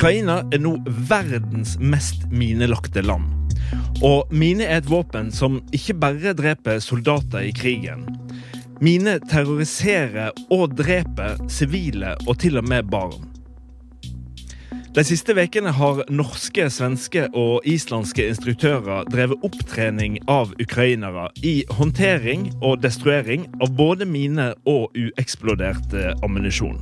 Ukraina er nå verdens mest minelagte land. Og mine er et våpen som ikke bare dreper soldater i krigen. Mine terroriserer og dreper sivile og til og med barn. De siste ukene har norske, svenske og islandske instruktører drevet opptrening av ukrainere i håndtering og destruering av både mine og ueksplodert eh, ammunisjon.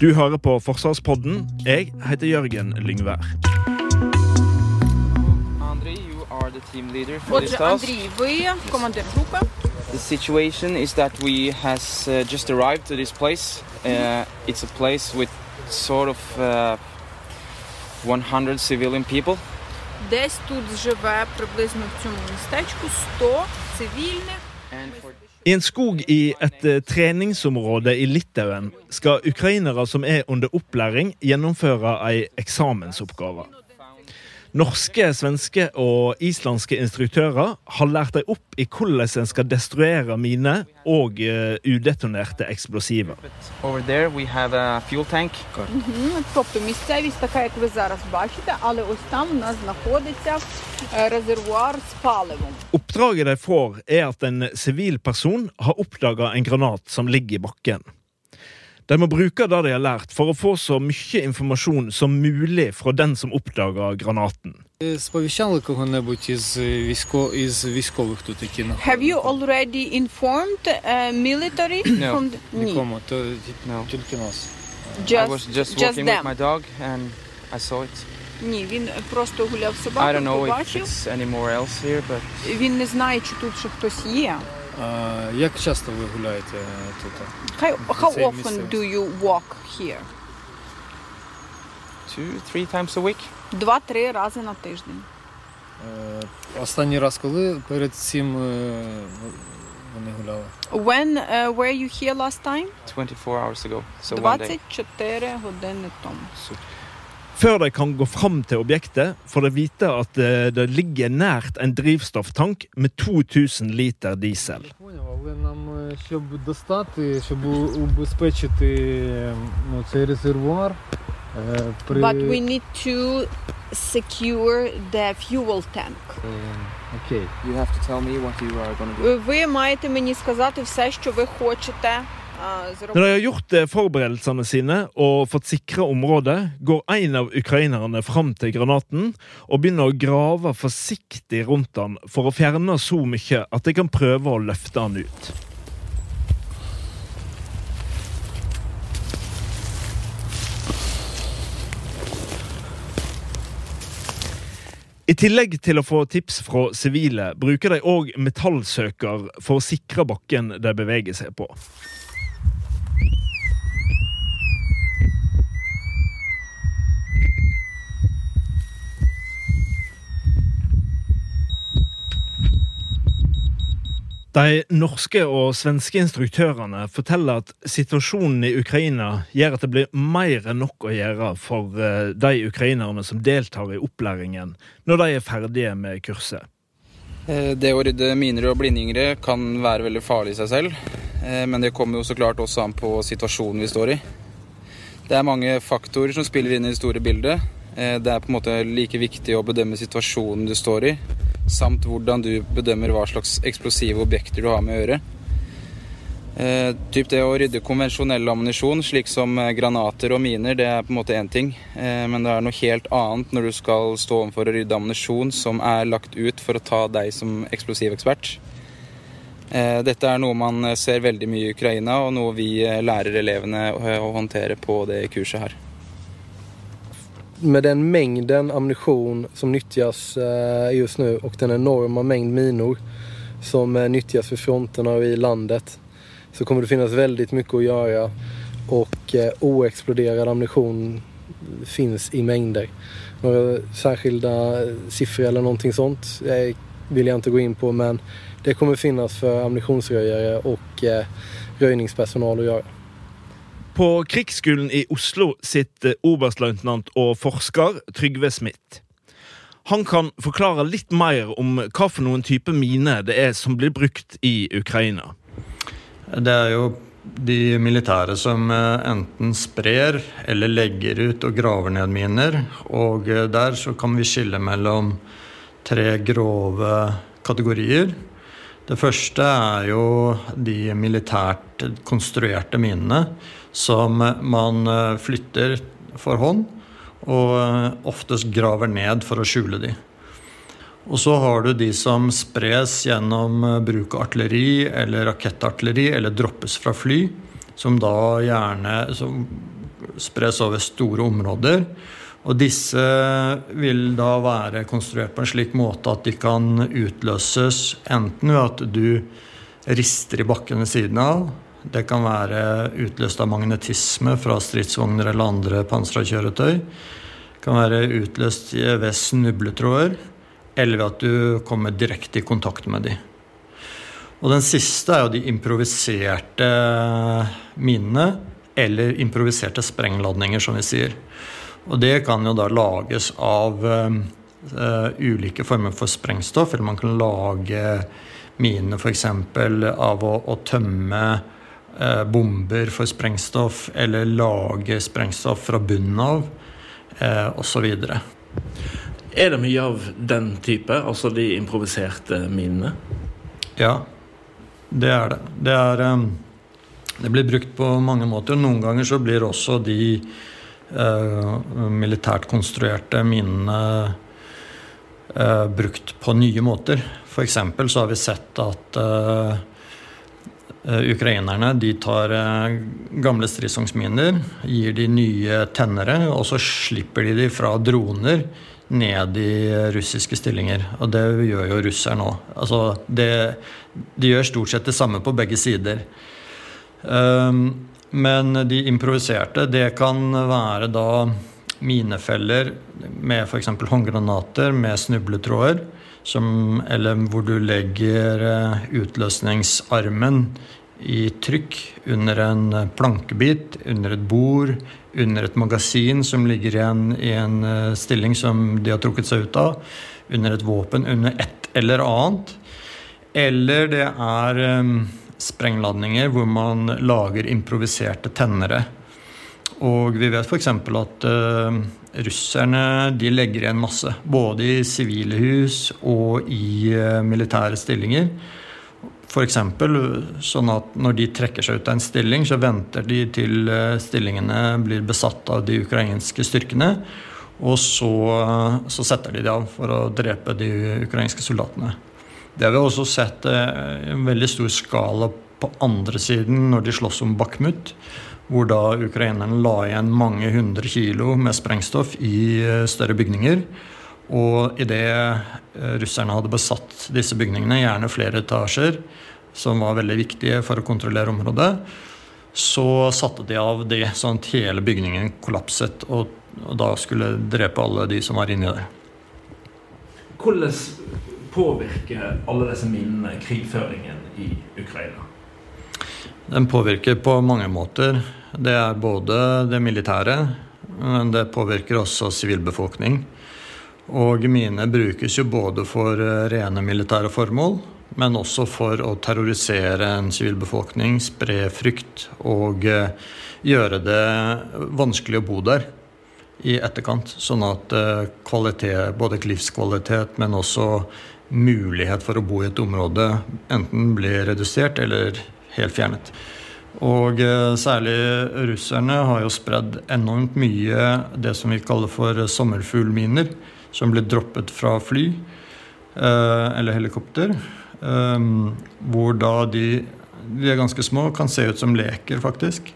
Du hører på Forsvarspodden. Jeg heter Jørgen Lyngvær. Andrei, you are the team leader for this Отже, task. Андрій, ви командир групи. The situation is that we has uh, just arrived to this place. Uh, it's a place with sort of uh, 100 civilian people. Десь тут живе приблизно в цьому містечку 100 цивільних. And for I en skog i et eh, treningsområde i Litauen skal ukrainere som er under opplæring, gjennomføre ei eksamensoppgave. Norske, svenske og islandske instruktører har lært dem opp i hvordan en skal destruere miner og eh, udetonerte eksplosiver. over there we have a fuel tank. Мгм. Тобто місцевість така, як ви зараз бачите, але ось там у нас знаходиться е, резервуар з паливом. Oppdraget de får, er at en sivil person har oppdaga en granat som ligger i bakken. De må bruke det de har lært, for å få så mye informasjon som mulig fra den som oppdaga granaten. Е, Сповіщали кого-небудь із е, військо із військових тут, які Have знаходяться? you already informed uh, military No. from the... Ні, Нікому, то No. тільки нас. I just, was just just walking with them. my dog and I saw it. Ні, він просто гуляв I собаку, don't know if побачив. it's anywhere else here, but Він не знає, чи тут ще хтось є. А, як часто ви гуляєте тут? How, how Це often місцевість. do you walk here? two, three times a week. Два-три рази на тиждень. Е, Останній раз, коли перед цим е, вони гуляли? When uh, were you here last time? 24 hours ago. So one day. 24 години тому. Før de kan gå fram til objektet, får de vite at eh, det ligger nært en drivstofftank med 2000 liter diesel. Поняв, але нам, е, щоб достати, щоб у- убезпечити е, ну, цей резервуар, е, при... But we need to secure the fuel tank. Е, Окей. You have to tell me what you are going to do. Ви маєте мені сказати все, що ви хочете а, når de har gjort eh, forberedelsene sine og fått sikra området, går en av ukrainerne fram til granaten og begynner å grave forsiktig rundt den for å fjerne så mye at de kan prøve å løfte den ut. I tillegg til å få tips fra sivile, bruker de òg metallsøker for å sikre bakken de beveger seg på. De norske og svenske instruktørene forteller at situasjonen i Ukraina gjør at det blir mer enn nok å gjøre for eh, de ukrainerne som deltar i opplæringen, når de er ferdige med kurset. Eh, Det å rydde miner og blindgjengere kan være veldig farlig i seg selv, eh, men det kommer jo så klart også an på situasjonen vi står i. Det er mange faktorer som spiller inn i det store bildet. Det er på en måte like viktig å bedømme situasjonen du står i, samt hvordan du bedømmer hva slags eksplosive objekter du har med å gjøre. Eh, typ det å rydde konvensjonell ammunisjon, slik som eh, granater og miner, det er på en måte én ting. Eh, men det er noe helt annet når du skal stå overfor å rydde ammunisjon som er lagt ut for å ta deg som eksplosivekspert. Eh, dette er noe man eh, ser veldig mye i Ukraina, og noe vi eh, lærer elevene å, håndtere på det kurset her. Med den mängden ammunition som nyttjas eh, just nu och den enorma mängd minor som eh, nyttjas vid fronterna och i landet så kommer det finnas väldigt mycket att göra och eh, oexploderad ammunition finns i mängder. Några särskilda siffror eller någonting sånt vill jag inte gå in på men det kommer finnas för ammunitionsrøyere og eh, røyningspersonal å gjøre. På Krigsskolen i Oslo sitter oberstløytnant og forsker Trygve Smith. Han kan forklare litt mer om hva for noen type miner det er som blir brukt i Ukraina. Det er jo de militære som eh, enten sprer eller legger ut og graver ned miner. Og eh, der så kan vi skille mellom tre grove kategorier. Det første er jo de militært konstruerte minene som man eh, flytter for hånd, og oftest graver ned for å skjule de. Og så har du de som spres gjennom eh, bruk av artilleri eller rakettartilleri eller droppes fra fly, som da gjerne som spres over store områder. Og disse vil da være konstruert på en slik måte at de kan utløses enten ved at du rister i bakken ved siden av. Det kan være utløst av magnetisme fra stridsvogner eller andre pansra kjøretøy. Det kan være utløst ved snubletråder eller ved at du kommer direkte i kontakt med de. Og den siste er jo de improviserte minene, eller improviserte sprengladninger, som vi sier. Og det kan jo da lages av uh, ulike former for sprengstoff, eller man kan lage mine f.eks. av å, å tømme uh, bomber for sprengstoff, eller lage sprengstoff fra bunnen av, uh, osv. Er det mye av den type, altså de improviserte minene? Ja, det er det. Det, er, um, det blir brukt på mange måter. Noen ganger så blir også de militært konstruerte minene uh, brukt på nye måter. F.eks. så har vi sett at uh, Ukrainerne de tar gamle stridsvognsminer, gir de nye tennere, og så slipper de de fra droner ned i russiske stillinger. Og det gjør jo russerne òg. Altså, de gjør stort sett det samme på begge sider. Um, men de improviserte, det kan være da minefeller med f.eks. håndgranater med snubletråder. Som, eller hvor du legger eh, utløsningsarmen i trykk under en plankebit, under et bord, under et magasin som ligger igjen i en eh, stilling som de har trukket seg ut av, under et våpen, under et eller annet. Eller det er um, sprengladninger hvor man lager improviserte tennere. Og vi vet f.eks. at uh, russerne de legger igjen masse. Både i sivile hus og i uh, militære stillinger. F.eks. sånn at når de trekker seg ut av en stilling, så venter de til uh, stillingene blir besatt av de ukrainske styrkene. Og så, så setter de det av for å drepe de ukrainske soldatene. Det har vi også sett eh, i en veldig stor skala på andre siden når de slåss om Bakhmut. Hvor da ukrainerne la igjen mange hundre kilo med sprengstoff i eh, større bygninger. Og idet eh, russerne hadde besatt disse bygningene, gjerne flere etasjer, som var veldig viktige for å kontrollere området, så satte de av det sånn at hele bygningen kollapset, og, og da skulle drepe alle de som var inni der. Hvordan påvirker alle disse minnene krigføringen i Ukraina? Den påvirker på mange måter. Det er både det militære, men det påvirker også sivilbefolkning. Og mine brukes jo både for eh, rene militære formål, men også for å terrorisere en sivilbefolkning, spre frykt og eh, gjøre det vanskelig å bo der i etterkant. Sånn at eh, kvalitet, både livskvalitet, men også mulighet for å bo i et område enten blir redusert eller helt fjernet. Og særlig russerne har jo spredd enormt mye det som vi kaller for sommerfuglminer som ble droppet fra fly eh, eller helikopter. Eh, hvor da de, de er ganske små, kan se ut som leker, faktisk.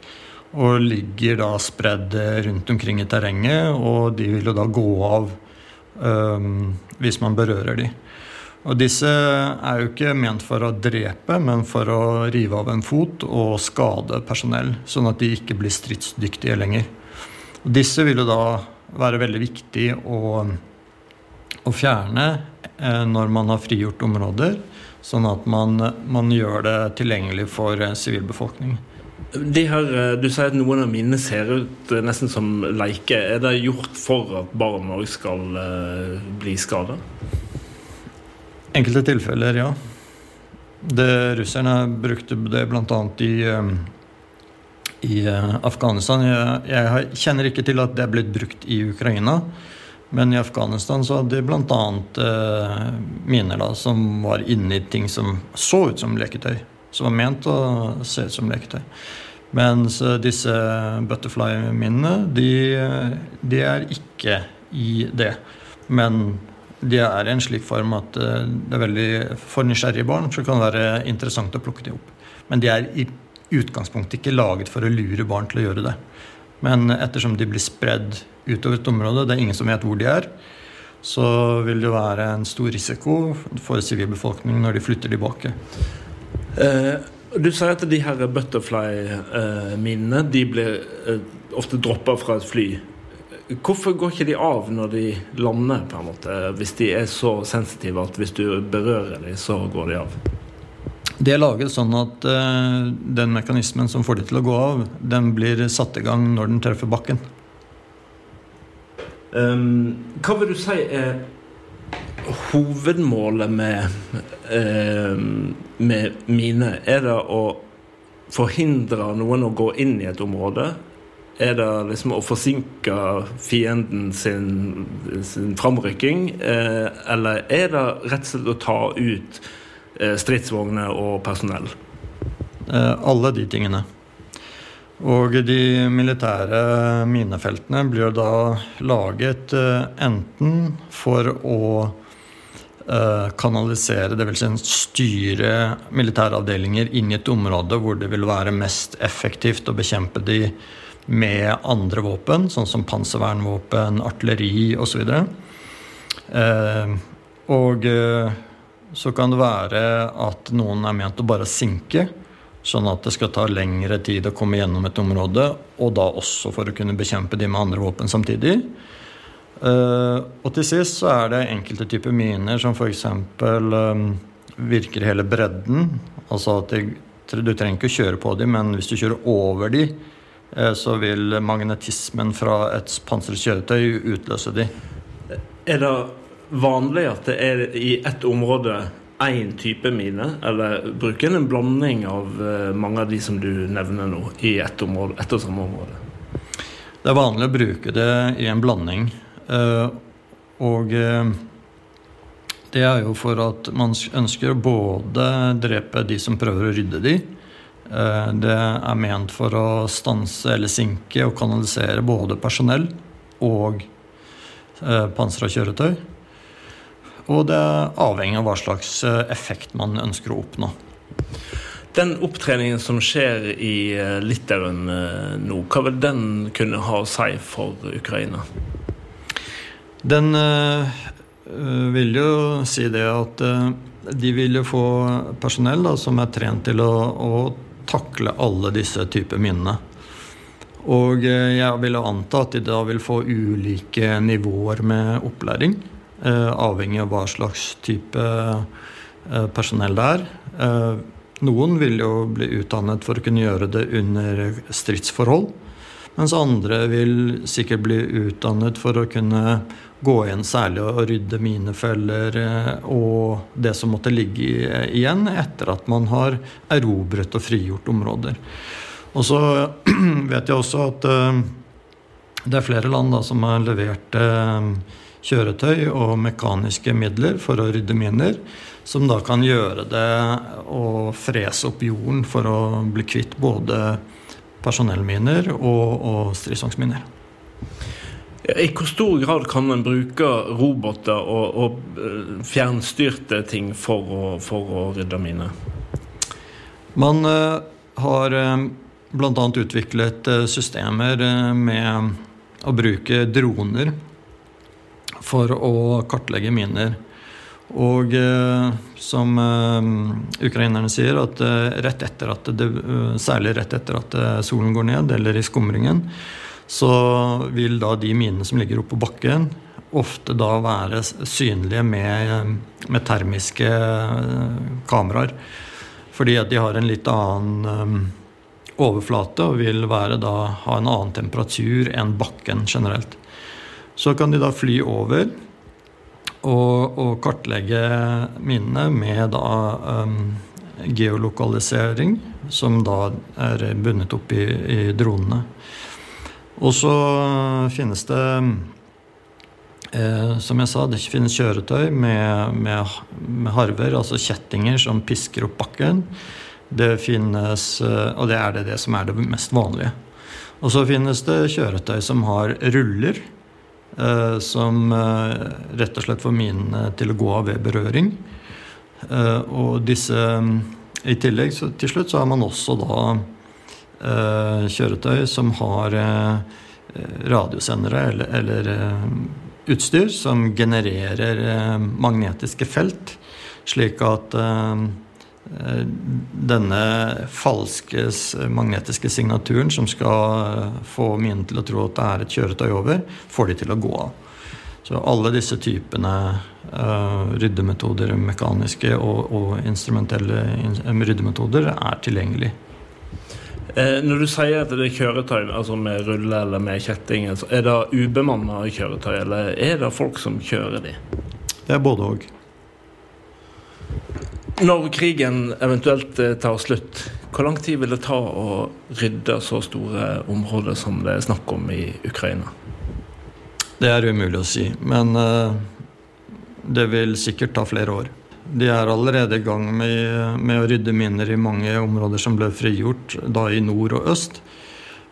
Og ligger da spredd rundt omkring i terrenget, og de vil jo da gå av hvis man berører de. Og disse er jo ikke ment for å drepe, men for å rive av en fot og skade personell, sånn at de ikke blir stridsdyktige lenger. Og disse vil jo da være veldig viktig å, å fjerne eh, når man har frigjort områder, sånn at man, man gjør det tilgjengelig for eh, sivilbefolkning. De her, eh, du sier at noen av mine ser ut eh, nesten som leker. Er det gjort for at barn òg skal eh, bli skada? Enkelte tilfeller, ja. Det, russerne brukte det bl.a. i, eh, i eh, Afghanistan. Jeg, jeg kjenner ikke til at det er blitt brukt i Ukraina. Men i Afghanistan så hadde de bl.a. Eh, miner da, som var inni ting som så ut som leketøy. Som var ment å se ut som leketøy. Mens eh, disse butterfly-minnene, de, de, er ikke i det. Men de er i en slik form at eh, det er veldig for nysgjerrige barn så kan det være interessant å plukke dem opp. Men de er i utgangspunktet ikke laget for å lure barn til å gjøre det. Men ettersom de blir spredd utover et område, det er ingen som vet hvor de er, så vil det være en stor risiko for sivilbefolkningen når de flytter tilbake. Eh, du sier at de her butterfly-minene de blir eh, ofte droppa fra et fly. Hvorfor går ikke de av når de lander, på en måte, hvis de er så sensitive at hvis du berører dem, så går de av? De er laget sånn at uh, den mekanismen som får de til å gå av, den blir satt i gang når den treffer bakken. Um, hva vil du si er hovedmålet med, uh, med mine? Er det å forhindre noen å gå inn i et område? Er det liksom å forsinke fienden sin, sin framrykking? eh, eller er det rett og slett å ta ut eh, stridsvogner og personell? Eh, alle de tingene. Og de militære minefeltene blir da laget enten for å kanalisere, dvs. Si styre militæravdelinger inn i et område hvor det vil være mest effektivt å bekjempe de med andre våpen, sånn som panservernvåpen, artilleri osv. Eh, og så kan det være at noen er ment å bare sinke, sånn at det skal ta lengre tid å komme gjennom et område, og da også for å kunne bekjempe de med andre våpen samtidig. Eh, og til sist så er det enkelte typer miner som f.eks. Eh, virker hele bredden. Altså at det, du trenger ikke å kjøre på dem, men hvis du kjører over dem, så vil magnetismen fra et pansret kjøretøy utløse de. Er det vanlig at det er i ett område én type mine, eller bruker en en blanding av mange av de som du nevner nå, i ett, område, ett og samme område? Det er vanlig å bruke det i en blanding. Og det er jo for at man ønsker å både drepe de som prøver å rydde de, det er ment for å stanse eller sinke og kanalisere både personell og pansra kjøretøy. Og det er avhengig av hva slags effekt man ønsker å oppnå. Den opptreningen som skjer i Litauen nå, hva vil den kunne ha å si for Ukraina? Den vil jo si det at de vil jo få personell da, som er trent til å, å takle alle disse typer minnene. Og jeg vil anta at de da vil få ulike nivåer med opplæring. Avhengig av hva slags type personell det er. Noen vil jo bli utdannet for å kunne gjøre det under stridsforhold. Mens andre vil sikkert bli utdannet for å kunne gå igjen særlig og rydde minefeller og det som måtte ligge igjen etter at man har erobret og frigjort områder. Og så vet jeg også at det er flere land da, som har levert kjøretøy og mekaniske midler for å rydde miner, som da kan gjøre det og frese opp jorden for å bli kvitt både personellminer og, og stridsvognsminer. I hvor stor grad kan en bruke roboter og, og fjernstyrte ting for å, for å rydde miner? Man uh, har uh, bl.a. utviklet systemer med å bruke droner for å kartlegge miner. Og som ukrainerne sier, at rett etter at det, særlig rett etter at solen går ned, eller i skumringen, så vil da de minene som ligger oppå bakken, ofte da være synlige med, med termiske kameraer. Fordi at de har en litt annen overflate og vil være da, ha en annen temperatur enn bakken generelt. Så kan de da fly over og, og kartlegge minnene med da um, geolokalisering, som da er bundet opp i, i dronene. Og så finnes det eh, Som jeg sa, det finnes kjøretøy med, med, med harver, altså kjettinger, som pisker opp bakken. Det finnes eh, Og det er det, det som er det mest vanlige. Og så finnes det kjøretøy som har ruller, som eh, rett og slett får minene til å gå av ved berøring. Eh, og disse I tillegg så, til slutt så har man også da eh, kjøretøy som har eh, radiosendere eller, eller utstyr som genererer magnetiske felt, slik at Eh, denne falske magnetiske signaturen som skal eh, få mine til å tro at det er et kjøretøy over, får de til å gå av. Så alle disse typene uh, ryddemetoder, mekaniske og, og instrumentelle ryddemetoder, er tilgjengelig. Eh, når du sier at det er kjøretøy altså med rulle eller med kjetting, er det ubemanna kjøretøy, eller er det folk som kjører de? Det er både òg. Når krigen eventuelt eh, tar slutt, hvor lang tid vil det ta å rydde så store områder som det er snakk om i Ukraina? Det er umulig å si, men uh, det vil sikkert ta flere år. De er allerede i gang med, med, å rydde miner i mange områder som ble frigjort, da i nord og øst.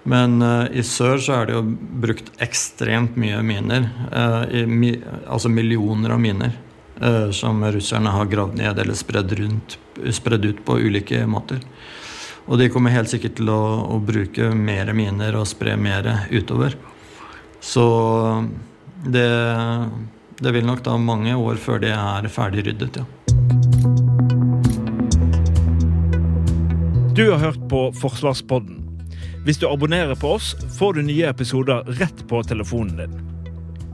Men uh, i sør så er det jo brukt ekstremt mye miner. Uh, mi, altså millioner av miner. Eh, som russerne har gravd ned eller spredd, ut på ulike måter. Og de kommer helt sikkert til å, å bruke mer miner og spre mer utover. Så det, det vil nok ta mange år før det er ferdig ryddet, ja. Du har hørt på Forsvarspodden. Hvis du abonnerer på oss, får du nye episoder rett på telefonen din.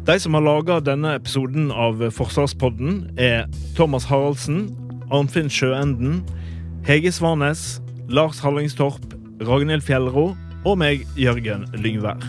De som har laga denne episoden av Forsvarspodden, er Thomas Haraldsen, Arnfinn Sjøenden, Hege Svanes, Lars Hallingstorp, Ragnhild Fjellro og meg, Jørgen Lyngvær.